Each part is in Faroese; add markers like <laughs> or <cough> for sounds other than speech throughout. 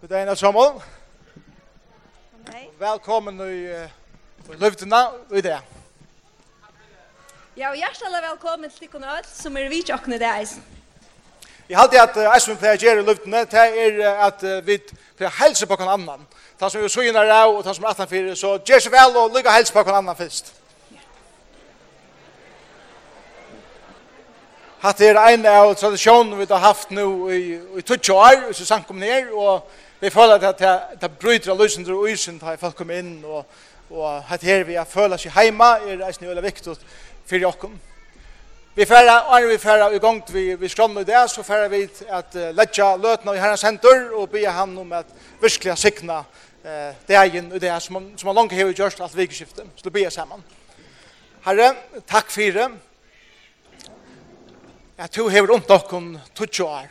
God dag, Anna Samuel. Velkommen i uh, løftene i dag. Ja, og hjertelig velkommen til dere alle som er vidt åkne det eisen. Jeg halte at jeg som pleier å gjøre i løftene, det er at uh, vi pleier å helse på noen annan. Det som er så gjerne er og det som er 18-4, så gjør så vel og lykke helse på noen annan først. Hatt er en av tradisjonen vi har haft nå i, i 20 år, hvis vi sank om ned, og vi føler at det, det bryter av løsene og isen da folk kommer inn og, og at her vi føler seg hjemme er det veldig viktig for dere. Vi færre, og vi færre i gang vi, vi skrann i det, så færre vi at uh, ledja løtene i herrens hender og be han om at virkelig sikna uh, det egen og det som, som han langt har gjort alt vikeskiftet. Så det be sammen. Herre, takk for det at du har rundt dere 20 år.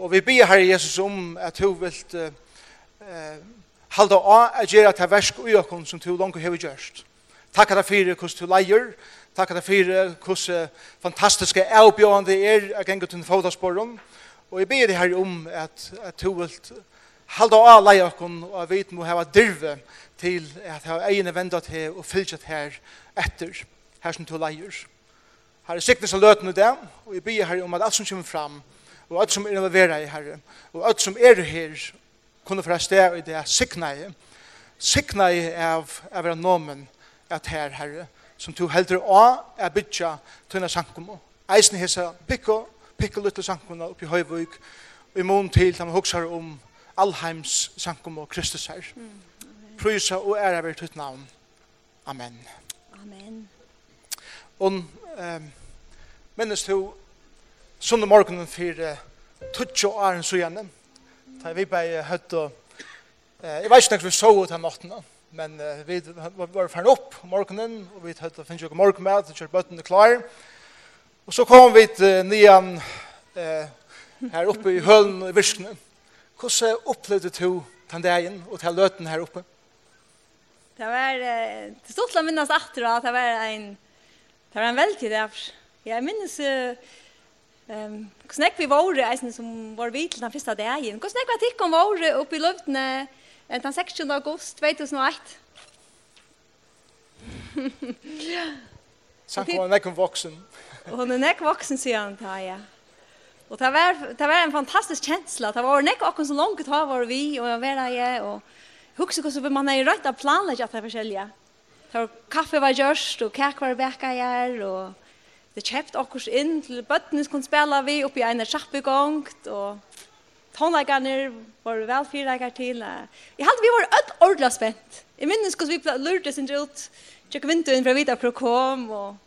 Og vi ber Herre Jesus om at du vil uh, uh, halda av at gjøre til versk og økken som du langt har gjørst. Takk at det fyrir hvordan du leier, takk at det fyrir hvordan uh, fantastiske avbjørende er å gjenge til fotosporen. Og jeg ber deg Herre om at, at du vil halda av leier økken og at vi må ha dirve til at jeg har egne vendat til og fylgjat her etter her som du leier. Herre, siktes av løtene det, og jeg ber Herre om at alt som kommer fram, og alt som er involvera i Herre, og alt som er her, kunne fra sted i det, sikna i, sikna i av, av er nomen, at her, Herre, som du heldur å, er bytja tøyna sankumo. Eisen hesa pikko, pikko lytte sankumo oppi høyvøyk, og i mån til, da man huksar om allheims sankumo Kristus her. Prysa og æra vi tutt navn. Amen. Amen. Og um, minnes du sunde morgenen for tutsi og æren så gjerne. Da vi bare høtt og Jeg vet ikke om vi så ut den natten, men vi var ferdig opp om morgenen, og vi høtt og finnes jo ikke morgenmat, og kjørt bøttene klar. Og så kom vi til nian her oppe i hølen og i virkene. Hvordan opplevde du den dagen og til løten her oppe? Det var, det stod til å minnes at det var en, det var en veldig dag. Jeg minnes, uh, Ehm, um, vi våre, eisen som var vi til den første dagen. Hvordan snakk var tikk om var oppe i luftene den 16. august 2001? Sankt var nekk om Og Hon er nekk <laughs> voksen, sier han, ta, ja. Og det var, det var en fantastisk känsla. Det var nekk akkur så langt ta var vi, og jeg var jeg, og hukse hvordan man er rødt av planlegg at det forskjellige. Det var kaffe var gjørst, og kak var bekka jeg, og det kjøpt okkurs inn til bøttene som kunne spille vi oppe i en kjappegångt, og tonleikerne var vel fyrleikere til. Jeg hadde vi var ødt ordentlig spent. Jeg minnes hvordan vi lurte sin ut, tjekk vintuen fra videre for å kom, og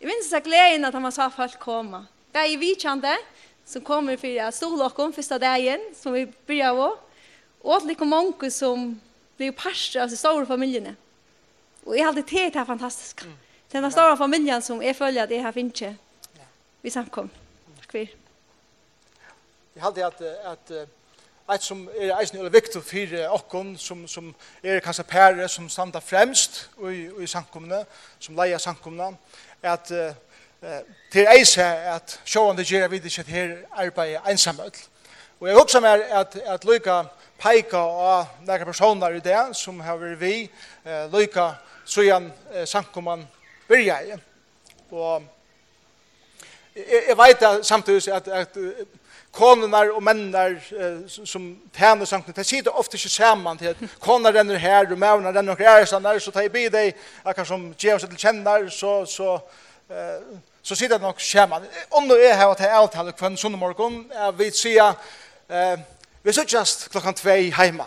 jeg minnes at gleden at han sa folk komme. Det er vi kjente, som kommer for å stole oss første dagen, som vi begynner av, og at like mange som blir parster av de store familiene. Og jeg halte det til det er fantastisk. Mm. Det är den stora familjen som jag följer att jag har finns inte. Vi samkom. Tack för. Jag hade att, att ett som er eisen eller viktig for okkon, som, som er kanskje pære som standa fremst i, i samkomna som leia samkomne, at uh, til eise at sjående gjerra vid ikke her arbeid öll. Og jeg hoppas mer at, at Luka peika av nære personer i det, som har vært vi, uh, så Sujan, uh, samkomman, byrjaði. Og jeg, jeg vet at samtidig at, at konunar og mennar eh, som tæner sankt, de sitter ofte ikke saman til at konar renner her, og mævnar renner og sånn der, så tar jeg bi deg, akkur som djevn seg til kjennar, så, så, eh, så sitter det nok saman. Om du er her at jeg avtaler kvann sunnumorgon, jeg vil si at eh, vi sittjast klokkan tvei heima.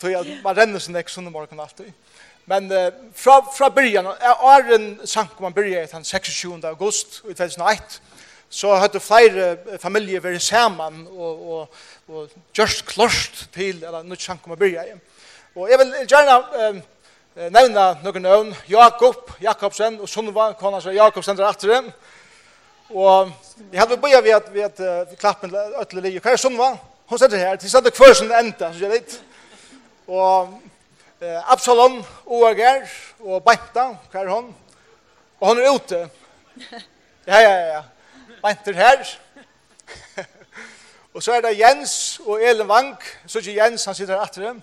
Tog jeg, man renner sin ek sunnumorgon alltid. Men uh, fra, fra byrjan, åren sank man byrja den 26. august i 2001, så hadde flere familier vært sammen og, og, og gjørst klost til, eller nå sank man byrja igjen. Og jeg vil gjerne um, nevna noen navn, Jakob Jakobsen og Sunnva, kona seg Jakobsen der atre. Og jeg hadde bøya ved at vi at uh, klappen øtler li, hva er Sunnva? Hun sitter her, til stedet hver som enda, så jeg vet. Og eh, Absalom, Oager og Beinta, hva er hon? Og hon er ute. <laughs> Ja, ja, ja. Beinter her. <laughs> og så er det Jens og Elin Vang. Så er ikke Jens, han sitter her etter dem.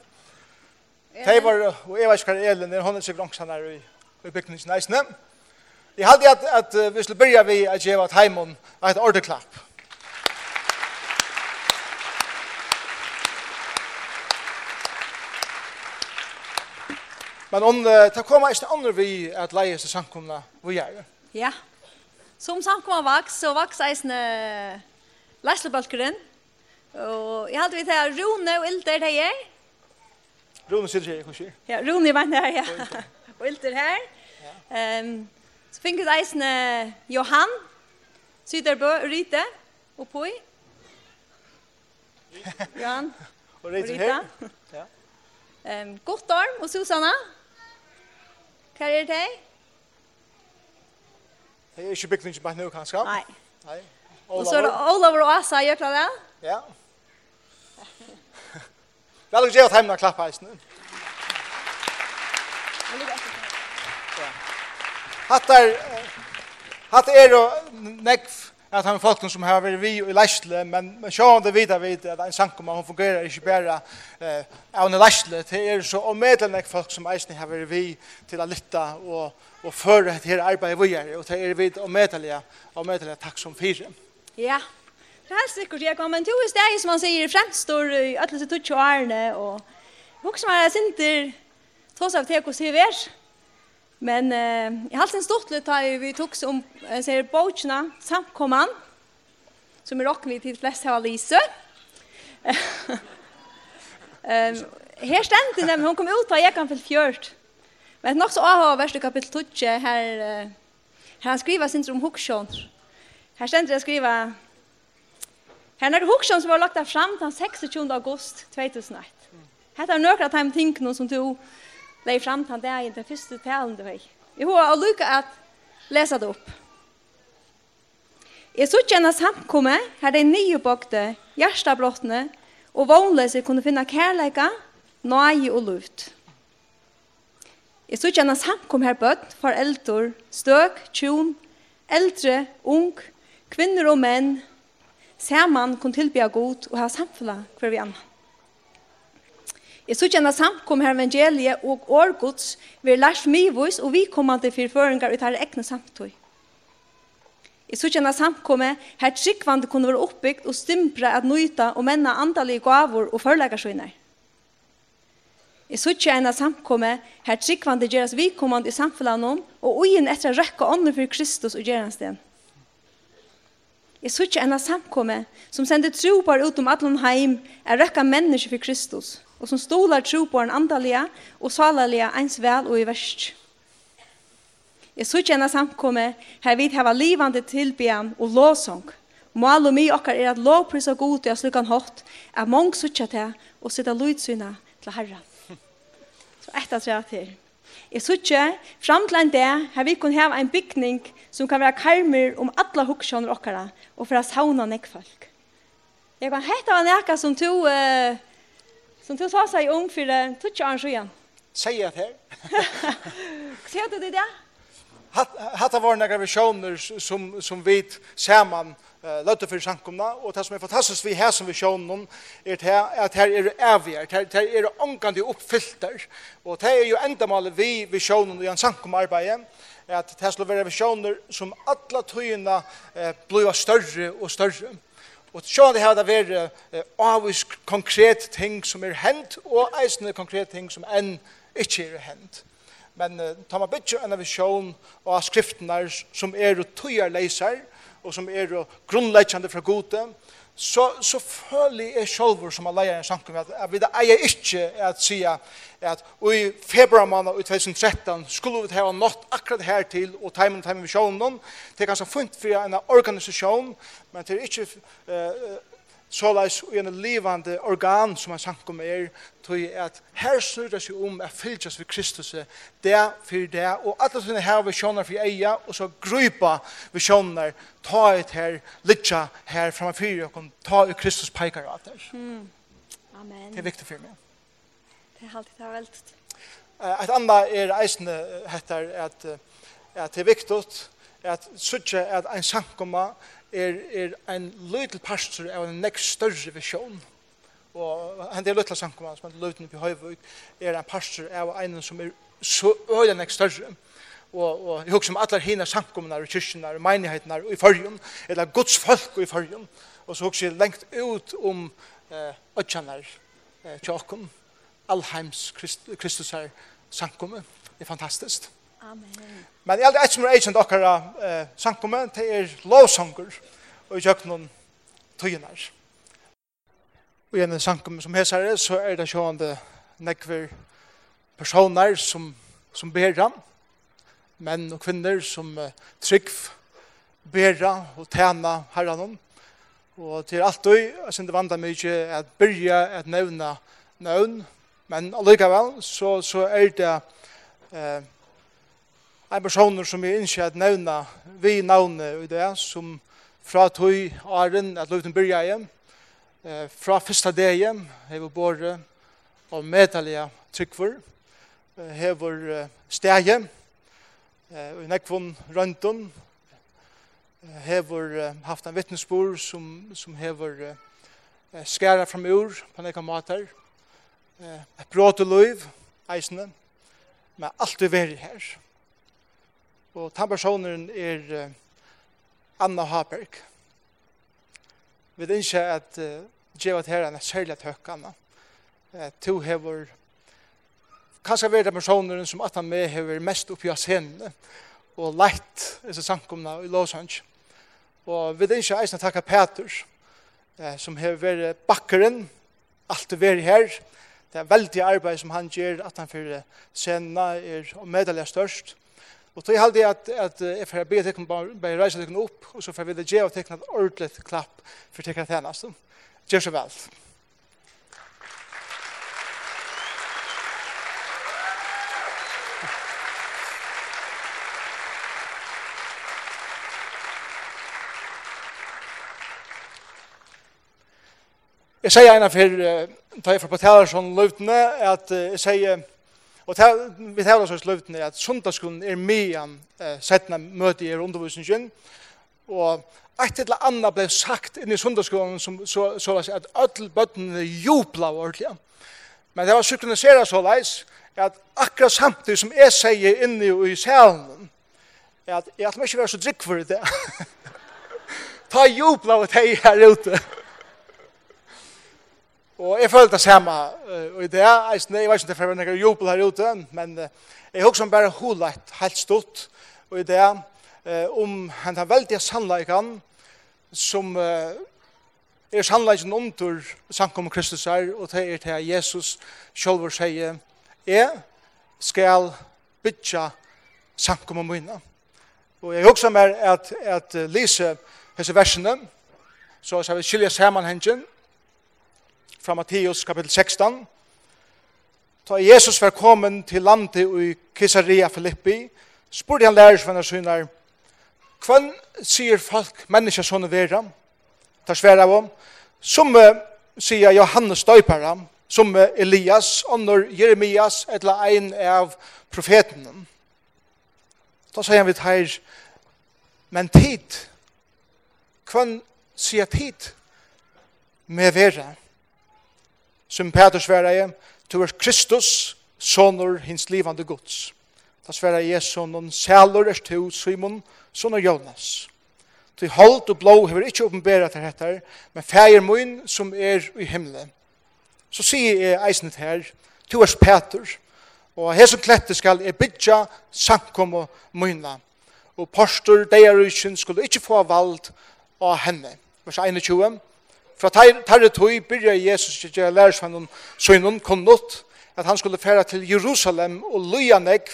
Tei var, og jeg vet ikke hva er, hon er sikkert angst han er i, i bygningsneisene. Jeg hadde at, at vi skulle begynne ved at jeg var et og et ordeklapp. Men om uh, det kommer ikke andre vi at leie seg samkomna vi gjør. det? Ja. Som samkomna vaks, så vaks eisne leislebalkeren. Og jeg hadde vi til Rune og Ilder det er. Rune sitter her, kanskje? Ja, Rune var <laughs> her, ja. Og Ilder her. Ja. Um, så fikk vi eisne Johan, Syderbø, Rite, oppå i. Johan, og Rite her. Ja. Ehm um, Gottorm og Susanna. Hva er det? Det er ikke bygningen bare nå, kanskje? Nei. Nei. Og så er det Olav og Asa, gjør det det? Ja. <laughs> Vel og gjør at hjemme har klappet heisen. Hatt er, hatt er og nekv at han folk som har vært vi i Läsle men men så han videre vet att en sankomma hun fungerar inte bare eh av en Läsle det er så om medelnek folk som eisen har vært vi till att lytte och och för det här arbetet vi gör det er vid om medeliga om medeliga tack som fire. Ja. Det här säkert jag kommer till just det som man säger fremstår i alla så tutsch och arne och som är sinter tås av tekos hur Men eh, jeg har alltid stått litt da vi tok seg om eh, ser bøtjene samkommene, som er råkken vi til flest av Lise. um, her <laughs> stendte jeg, hun kom ut av Jekan fylle fjørt. Men nok så av verste kapittel 12, her, her han skriver sin om Huksjån. Her stendte jeg skriva her er det som var lagt fram den 26. august 2001. Hette er nøkla time tingene som du lei fram den dagen, den første talen du har. Jeg har å lykke at läsa det upp. Jeg så kjenne samkomme, her de nye bokte, hjertabrottene og vognløse kunne finne kærleika, nøye og luft. Jeg så kjenne samkomme her bøtt, foreldre, støk, tjon, eldre, ung, kvinner og menn, sammen kunne tilbya god og ha samfunnet hver vi annan. Jeg synes gjerne samkom her evangeliet og årgods vi er lært mivus og vi kommer til fyrføringar ut her egne samtøy. Jeg synes gjerne samkomme her tryggvande kunne være oppbygd og stimpre at nøyta og menna andalige gavor og førleggersøyner. Jeg synes gjerne samkomme her tryggvande gjeras vikommande i samfunnet og ugen etter å røkke ånden for Kristus og gjeras den. Jeg synes gjerne samkomme som sender tro på ut om alle heim er røkka mennesker for Kristus og som stolar tro på en andalige og salaliga ens vel og i verst. Jeg så kjenner samkomme her vidt hava livande tilbyan og låsong. Mål og mye okkar er <laughs> at lovprisa god til at slukan hått er mong sutja til og sitta lydsyna til Herre. Så etter tre til. Jeg sutja fram til en dag her vi kunne ha en bygning som kan være karmer om alle hukkjønner okkara og for å sauna nekk folk. Jeg kan hetta var nekka som to uh, Som du sa seg ung for tutsi år siden. Sier jeg <laughs> her? Sier du det der? Hatta var några visjoner som, som vi samman uh, løtte for sankumna, og det som er fantastisk vi har som visionen er at her er evige, her, her er ångande oppfylter, og det er jo endamålet vi visionen i en sankumarbeid, at det skulle være visjoner som alla tøyene eh, blir større og større. Og så det her det være avvis konkret ting som er hent, og eisende konkret ting som enn ikke er hent. Men uh, tar man bytje en visjon av skriftene som er tøyerleiser, og som er grunnleggjande fra gode, så, så føler jeg selv som alle er en samkommet at, at vi da eier ikke at sige at i februarmannen i 2013 skulle vi ha nått akkurat her til og timen og timen vi sjånen. Det er ganske funnet for en organisasjon, men det er ikke uh, så leis og en livande organ som er sankum er, tog at her snur det seg om at fylgjast vi Kristus, det for det, og alle sine her visjoner for eia, og så grupa visjoner, ta et her, litja her framme fyrir, og ta ut Kristus peikar av det. Mm. Amen. Det er viktig for meg. Det er alltid det veldig. Et annet er eisende heter at, at det er viktig at suttje at ein sankumma, er, er en liten pastor av en nekst større visjon. Og han er løytel samkomma, som er løytel i Høyvøk, er en pastor av en som er så øyne nekst større. Og, og jeg husker om alle hina samkommene og kyrkjene og menighetene og i fargen, eller Guds folk i fargen. Og så husker jeg lengt ut om eh, øtjene eh, tjokken, allheims Kristus er samkomme. Det er fantastisk. Amen. Men jeg er et som er eisen dere eh, sangkommet, det er lovsanger og i kjøkkenen tøyenar. Og i en sangkommet som heser det, så er det sjående nekver personer som, som bera, menn og kvinner som eh, trygg bera og tjena herren Og til alt døy, jeg synes det vandrer mye at byrja at nevna nøvn, men allikevel så, så er det eh, en person som jeg innskjer at nevna vi navnet i det, som fra tog åren at løyten byrja hjem, eh, fra første dag dagen hever båret av medelige tryggver, hever stege, og i nekvun røntun, hever haft en vittnesbord som, som hever skæra fram ur på nekka matar, et bråte løyv, eisene, men alt er veri her. Og den personen er Anna Haberg. Vi vet ikke at uh, Jeva Terran er særlig tøk, Anna. Uh, to hever kanskje være den personen som at han med hever mest oppi av scenen og leit disse samkomna i Los Angeles. Og vi vet ikke eisen takka Peter uh, som hever vært bakkeren alt det vært her. Det er veldig arbeid som han gjør at han fyrir scenen er medelig størst. Og så halde jeg at, at jeg får be tekken bare reise tekken opp, og så får vi det gjøre tekken et ordentlig klapp for tekken tjenest. Gjør så vel. Jeg sier en av for, da jeg får på talersånd løvdene, at jeg sier, Og ta, vi tar oss løyvden er at sundagsskolen er mye eh, settene møte i undervisningen, og et eller annet ble sagt inn i sundagsskolen som så, så, at alle bøttene jubla ordentlig. Men det var synkroniseret så leis at akkurat samtidig som jeg sier inne i salen, er at jeg må ikke være så drikk for det. Ta <laughs> jubla og teg her ute. Og jeg følte det samme uh, i det. Jeg, jeg vet ikke om det er noen jubel her ute, men uh, jeg har også bare hulet helt stort i det uh, om han har veldig sannleikene som uh, er sannleikken omtur samkommer Kristus her, og det er til Jesus selv og sier, jeg skal bytja samkommer mine. Og jeg har også mer at, at uh, lise hese versene, så skal vi skilje sammenhengen, fra Matteus kapittel 16. Da Jesus var kommet til landet i Caesarea Filippi, spurte han lærersvenner synar, Hvem sier folk menneska sånne vera? Ta svære av om. Som sier Johannes Døypera, som Elias, under Jeremias, eller ein av profetene. Da sier han vidt her, men tid, hvem sier tid med vera? som Peter sverige, du er Kristus, sonur hins livande gods. Da sverige Jesu, noen sælur er to, Simon, sonur Jonas. Du hold og blå hever ikke åpenbæret til dette, men feir mun som er i himmelen. Så sier jeg eisnet her, du er Peter, og her som klette skal er bytja sankom og munna. Og postur, deirusjen, skulle ikke få vald av henne. Vers 21, Fra tarre tøy byrja Jesus ikke gjøre lærersvennen sønnen konnot at han skulle fære til Jerusalem og løya negv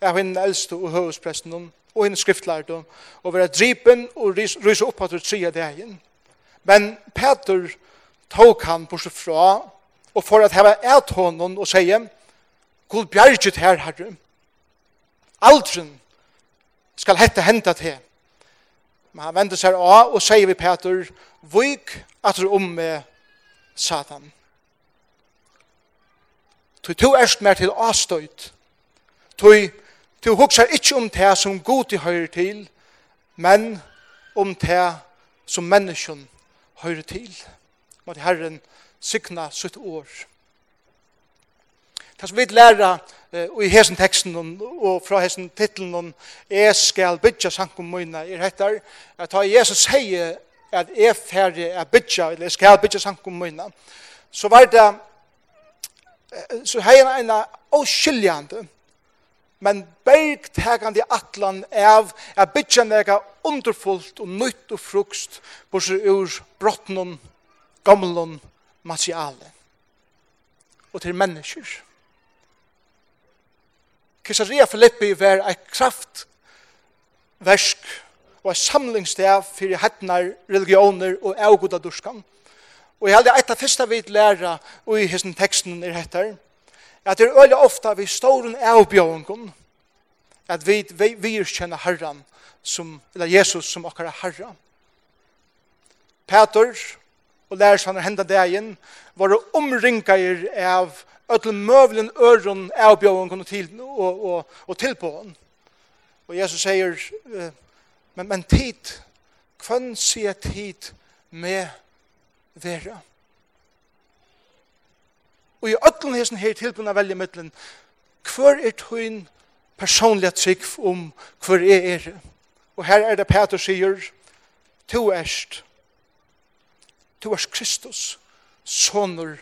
av henne eldste og høvespresten og henne skriftlærte og være dripen og ryse opp at du tria dagen. Men Peter tog han på seg fra og for at heva et hånden og sier Gud bjerget her, herre. Aldren skal hette henta til. Men han vender seg av og sier vi Peter, vik at du om med Satan. Tui tu erst mer til avstøyt. Tui tu huksar ikkje om det som god i høyre til, men om det som menneskjon høyre til. Måte Herren sykna sitt år. Det som vi lærer i hesen teksten og fra hesen titlen om «Jeg skal bygge sankum mine» er hettar at da Jesus sier at jeg ferdig er bytja, eller jeg skal bytja sankum mine, så var det, så hei en ena avskiljande, men bergtekande atlan av er bytja nega underfullt og nytt og frukst på seg ur brottnum, gamlun, materiale og til mennesker. Kisaria Filippi var et kraftversk og et samlingssted for hettnar, religioner og avgoda durskan. Og jeg heldig et av fyrsta vi læra og i hessen teksten er hettar, at det er øyelig ofte vi ståren avbjøvngon, at vi, vi, vi kjenner som, eller Jesus som okkar herren. Peter og lærersvannar henda igjen, var omringar av ødel møvelen øren avbjøvngon og, til, og, og, og tilbåen. Og Jesus sier, Men, men tid, hvem sier tid med vera? Og i ødlen hesten her tilbunna velje mittlen, hver er tøyn personliga trygg om hver er er? Og her er det Peter sier, to erst, to erst Kristus, sonur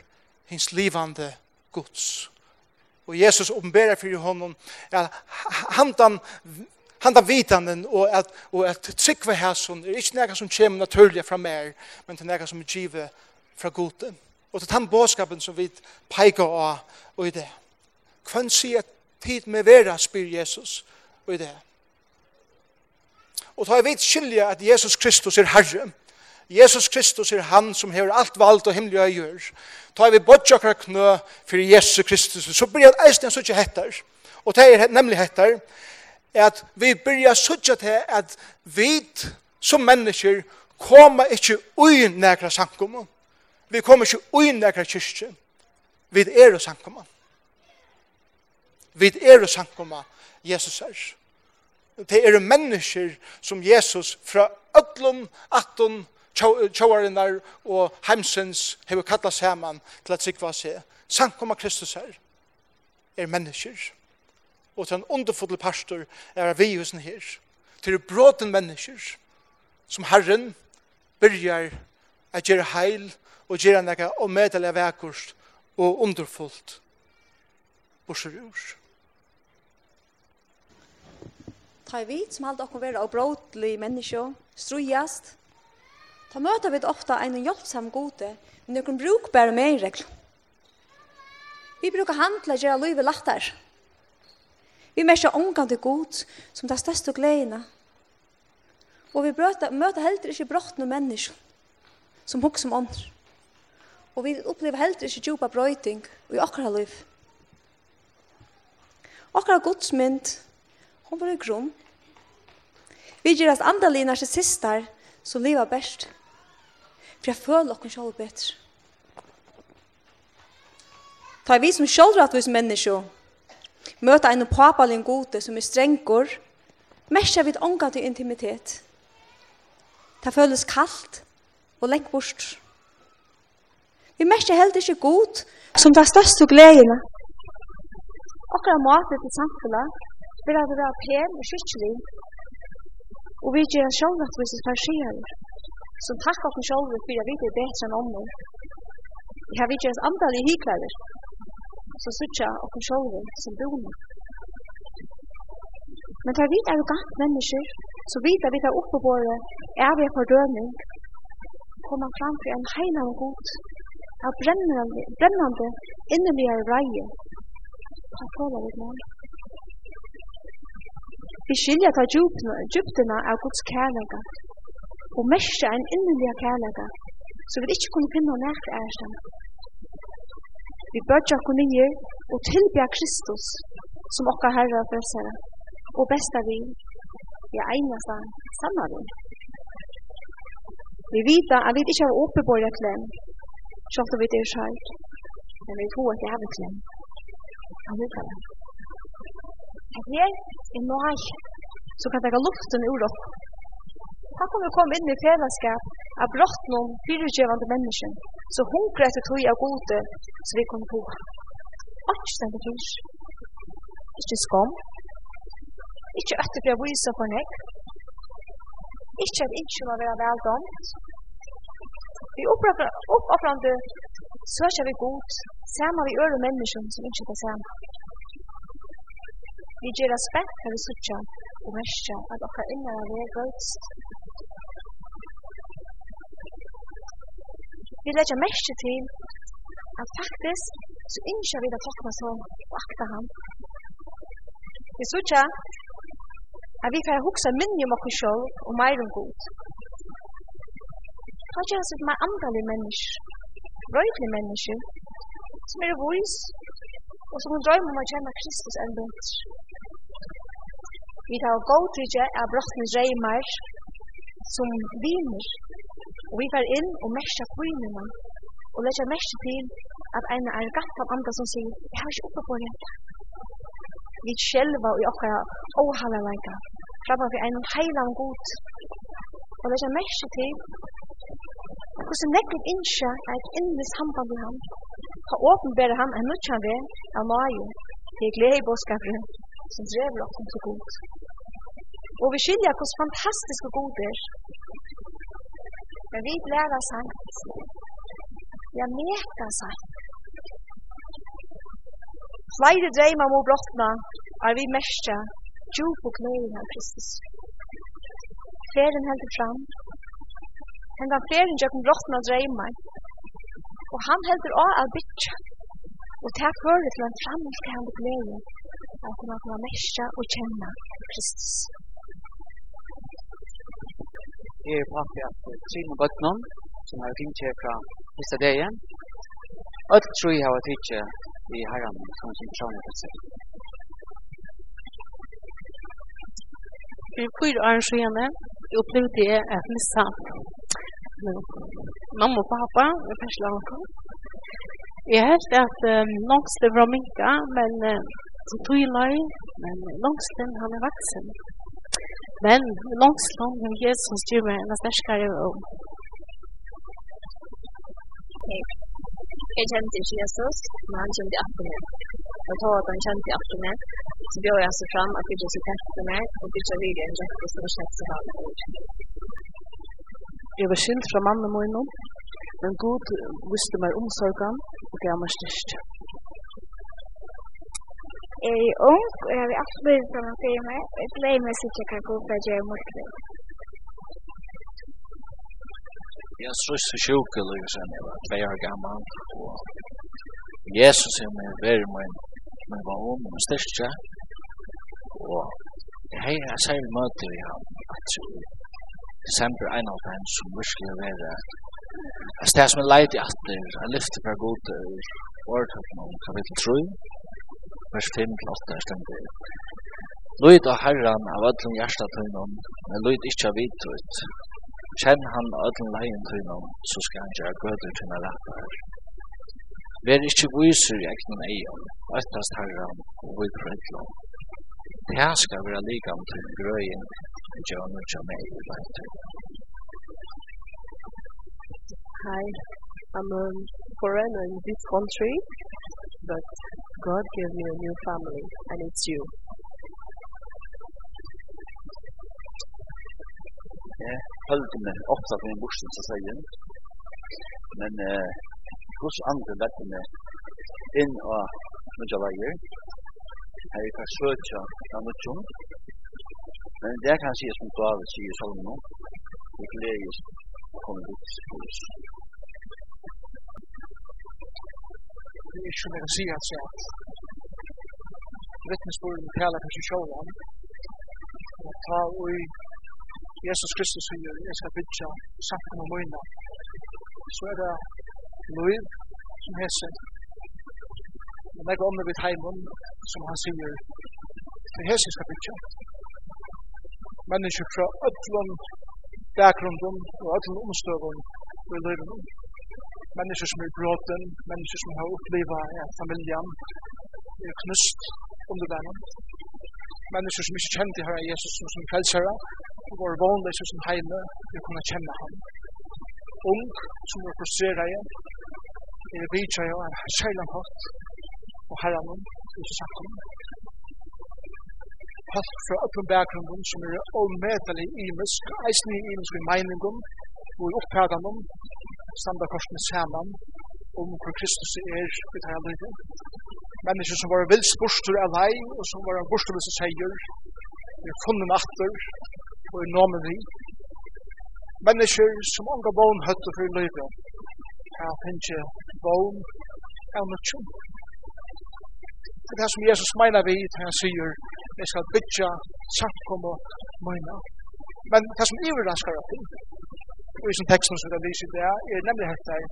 hins livande Guds. Og Jesus åpenberer for honom, ja, han han tar vitanen og at, og at tryggve her som er ikke nega som kommer naturlig fra mer, men det er nega som er givet fra gode. Og det er den bådskapen som vi peker av og i det. Hvem sier tid med vera, spyr Jesus og i det. Og da er vi skilje at Jesus Kristus er Herre, Jesus Kristus er han som hever alt valgt og himmelig og gjør. Ta vi bort akkurat knø for Jesus Kristus, så blir det eisen så ikke hettar. Og det er nemlig hettar, at vi byrja suttja til at vi som mennesker koma ikkje ui nekra sankumma. Vi koma ikkje ui nekra kyrkje. Vi er sankumma. Vi er sankumma Jesus er. Det er mennesker som Jesus fra öllum atton tjåarinnar og heimsens hefur kalla saman til at sikva seg. Sankumma Kristus er. Er mennesker og til en underfull pastor er vi husen her, til bråten mennesker, som Herren byrjar å gjøre heil og gjøre noe og medelig vekkurst og underfullt borser ur. Ta vi som halde okkur vera og bråtlig menneske, strujast, ta møter vi ofta ein hjelpsam gode, men nøkken brukbære meiregl. Vi brukar handla gjøre livet lattar. Vi merker ångan til god som det største gledene. Og vi brøter, møter heller ikke brått noen mennesker som hukk som ånder. Og vi opplever heller ikke djupa brøyting i akkurat liv. Akkurat godsmynd, hun var i grunn. Vi gjør oss andalige siste som lever best. For jeg føler dere selv bedre. Ta vi som sjølvrattvis mennesker Møta ein papalin gode som er strengur, mesja vid onga til intimitet. Ta føles kaldt og lengt bort. Vi mesja heldur ikke god som det største gledene. Akkurat matet til samfunnet vil at det være pen og skikkelig. Og vi gjør sjål at vi skal skjer. Som takk oss sjål for at vi er bedre enn ånden. Vi har vi gjør oss andal i hyklæder så sutja og sjálv som boende. Men tar jo arrogant mennesker, så vita vi tar oppe våre er vi for fordømning, kommer fram til en heilam god, av brennande, brennande innelige reie. Ta tåla vi med. Vi skilja ta djupna av Guds kærlega, og mesja en innelige kærlega, så vi ikke kunne finne noe nært ærstand, Vi bøtja okkur nye og tilbya Kristus som okkar herra og frelsere og besta vi vi er einasta sanna vi. Vi vita at vi ikkje har åpeborja klem sjalt vi det er sjalt men vi tror at vi har klem han vil kalla at her er noe så kan tega luften ur oss. Han kommer å komme inn i fellesskap av brottnum fyrirgjøvande mennesken, så hunger etter tog av gode, så vi kommer på. Ikke stende fyrs. Ikke skam. Ikke etter for å vise for nek. Ikke at ikke må være veldomt. Vi oppoffrande søker vi god, sammen vi øre mennesken som ikke er sammen. Vi gjør respekt for vi søker og verste at dere innere er gøyst vi lägger mest til at faktisk så inser vi att hoppna så og akta ham. Vi såg at vi får huske minni om okkur sjål og meir om god. Hva gjør oss med andalige mennesk, røydelige mennesk, som er vois, og som drømmer om å kjenne Kristus enn bøtter. Vi tar god tydje av brottens reimer, som viner. Og vi fer inn og mesja kvinnerna og leggja mesja til at ein er gatt av andre som sier, jeg har ikke oppe på det. Vi sjelva og okkara åhalalega, frabba vi ein heilan god. Og leggja mesja til hvordan nekk vi innskja er et innes samband med ham. Ha åpenbæra ham en nødkjan ved av Maio, til glede i bådskapet som drever oss til god. Og vi skilja hos fantastiske goder. Men vi lærer sant. Ja, meka sant. Flere dreimer må blotna er vi mestja, djup og knøyen av Kristus. Feren heldur fram. Henda feren gjøkken blotna dreimer. Og han heldur av av bytja. Og takk høyre til han framskjande glede at han kan merskja og kjenna Kristus er på at jeg syne bøttene, som har tidsje fra disse dagen. Alt tror jeg har tidsje i herren som sin person. på seg. For fyra år siden opplevde det at missa mamma og pappa, og persla og pappa. Jeg helt at um, langste var minka, men uh, så tog jeg i men langsten han er vaksen. Men langsam med Jesus styr meg enda sterkere og Jeg kjente ikke Jesus, men han kjente etter meg. Jeg tror at han kjente etter meg, så bjør jeg seg fram at Gud ikke etter meg, og Gud ikke videre en rett som skjedd så har Jeg var skilt fra mannen min, men Gud visste meg omsorgen og gav meg styrst. Jeg er ung, og jeg vil alltid bli som han sier meg. Jeg gleder meg sikkert hva god for å gjøre mot det. Jeg synes det sjuke livet sen jeg var tve år gammal, og Jesus er med verre min, min var ung og styrke, og hei, jeg sier møte vi ham, at december 91, som virkelig er verre, Jeg steg som er leid i det er lyfte per god, og ordet om kapittel 3, vers 5 til 8 er stendig. Lyd av Herran av ödlen hjertatøynom, men lyd ikkje av vidtøyt. Kjenn han av ödlen leientøynom, så skal han gjøre gøder gøyder tøyna rettar. Vær ikke viser i egnan eion, øttast Herran og vidfrøytlom. Det her skal være likam til grøyen, gjør til meg i leintøynom. Hi, I'm a foreigner in this country, but God gave me a new family, and it's you. Jag följde mig ofta en bussen som sier, Men eh, hos andre lette meg inn og nødja veier, her Här är søtja av nutjon. Men det kan jeg si som David sier i Salomon. Det glädjes kommer dit. ikke mer jeg si at jeg vittnesbord med hele kanskje sjålen. Og ta og Jesus Kristus sier, jeg skal bytja samfunn og møyna. Så er det Louis som heser. Og meg om det vidt heimen, som han sier, det heser skal bytja. Mennesker fra ötlund bakgrunden og ötlund omstøvun i løyvnum mennesker som er gråten, mennesker som har upplevt ja, familjen, er knust under den. Mennesker som ikke kjente her Jesus som, som frälsare, och var vanliga som heime, vi kunne kjenne ham. Ung, som var frustrerade, er vidtjare av en kärlan hatt, og herran om, i om. Hatt fra öppen bakgrunden som er omedelig imisk, eisen i imisk i meiningum, og i opphagan om, standa korsene saman om hvor Kristus er i det her livet. Mennesker som var vilsborster av lei, og som var borsterløse seier, er funnet natter, og er nåmen vi. Mennesker som anga vogn høtte for livet, har finnes ikke vogn av nødtjum. Det er det som Jesus mener vi, det han sier, jeg skal bytja samkommet mine. Men det som iverraskar at og i sin teksten som vi har lyst det, er nemlig helt deg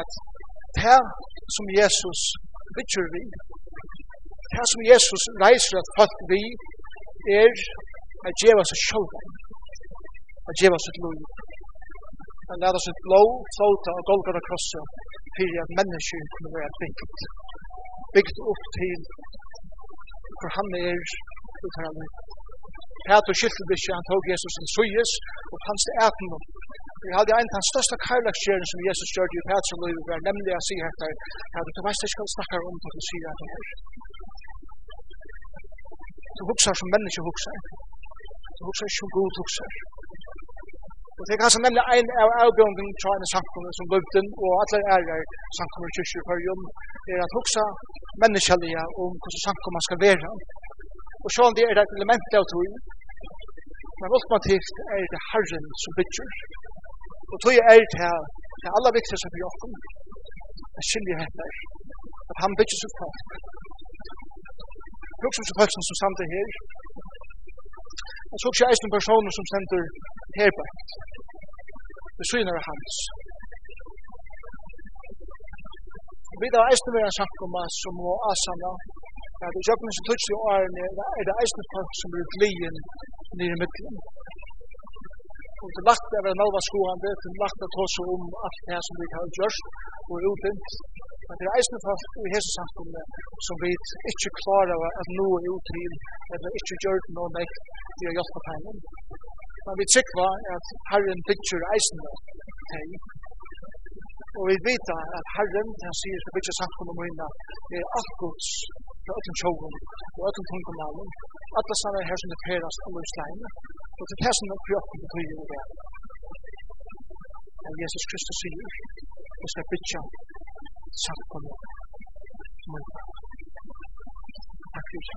at det som Jesus bytjer vi, det som Jesus reiser at folk vi, er at djeva seg sjølva, at djeva seg lov, at lada seg lov, flota og golgata krossa, fyrir at mennesker kunne være byggt, byggt upp til for han er uthærlig. Peter skilte det ikke, han tog Jesus til Suyes og hans eten om. Vi hadde en av den største kærlagsgjøren som Jesus gjør i Peter og Løyve, var nemlig å si etter, at du veist ikke hva snakker om det du sier at det her. Du hukser som menneske hukser. Du hukser ikke som god hukser. Og det er kanskje nemlig en av avgången til en samkomne som løvden og alle ærer samkomne kyrkjer for jom, er at huksa menneskelige om hvordan samkomne skal være. Og sjån det er et element av tog, men ultimativt er det Herren som bygger. Og tog er det her, det aller viktigste for Jakob, er skilje henne, at han bygger sitt folk. Bruksom til folk som stender her, Jeg så ikke eisen personer som stender her på. Det syner hans. Vi da eisen vera en om oss som må asana Ja, det er jo som tutsi og årene, er det eisne folk som blir glien nere i middelen. Og det lagt er være malva skoande, det er lagt er tåse om alt det som vi har gjørst og utdint. Men det er eisne folk i hese samfunnet som vi ikke klarer at nå er utdrin, eller ikke gjør noe nek til å hjelpe tegnen. Men vi trykker at herren bygger eisne teg, Og vi vet at Herren, han sier, skal bytja samkommet med henne, er alt gods på öllum sjógum, og öllum tungumálum, alla sannar her som det perast av løsleina, og til det som krøkken betyr i det. og Jesus Kristus sier, vi skal bytja sakkomu, munna. Takk fyrir.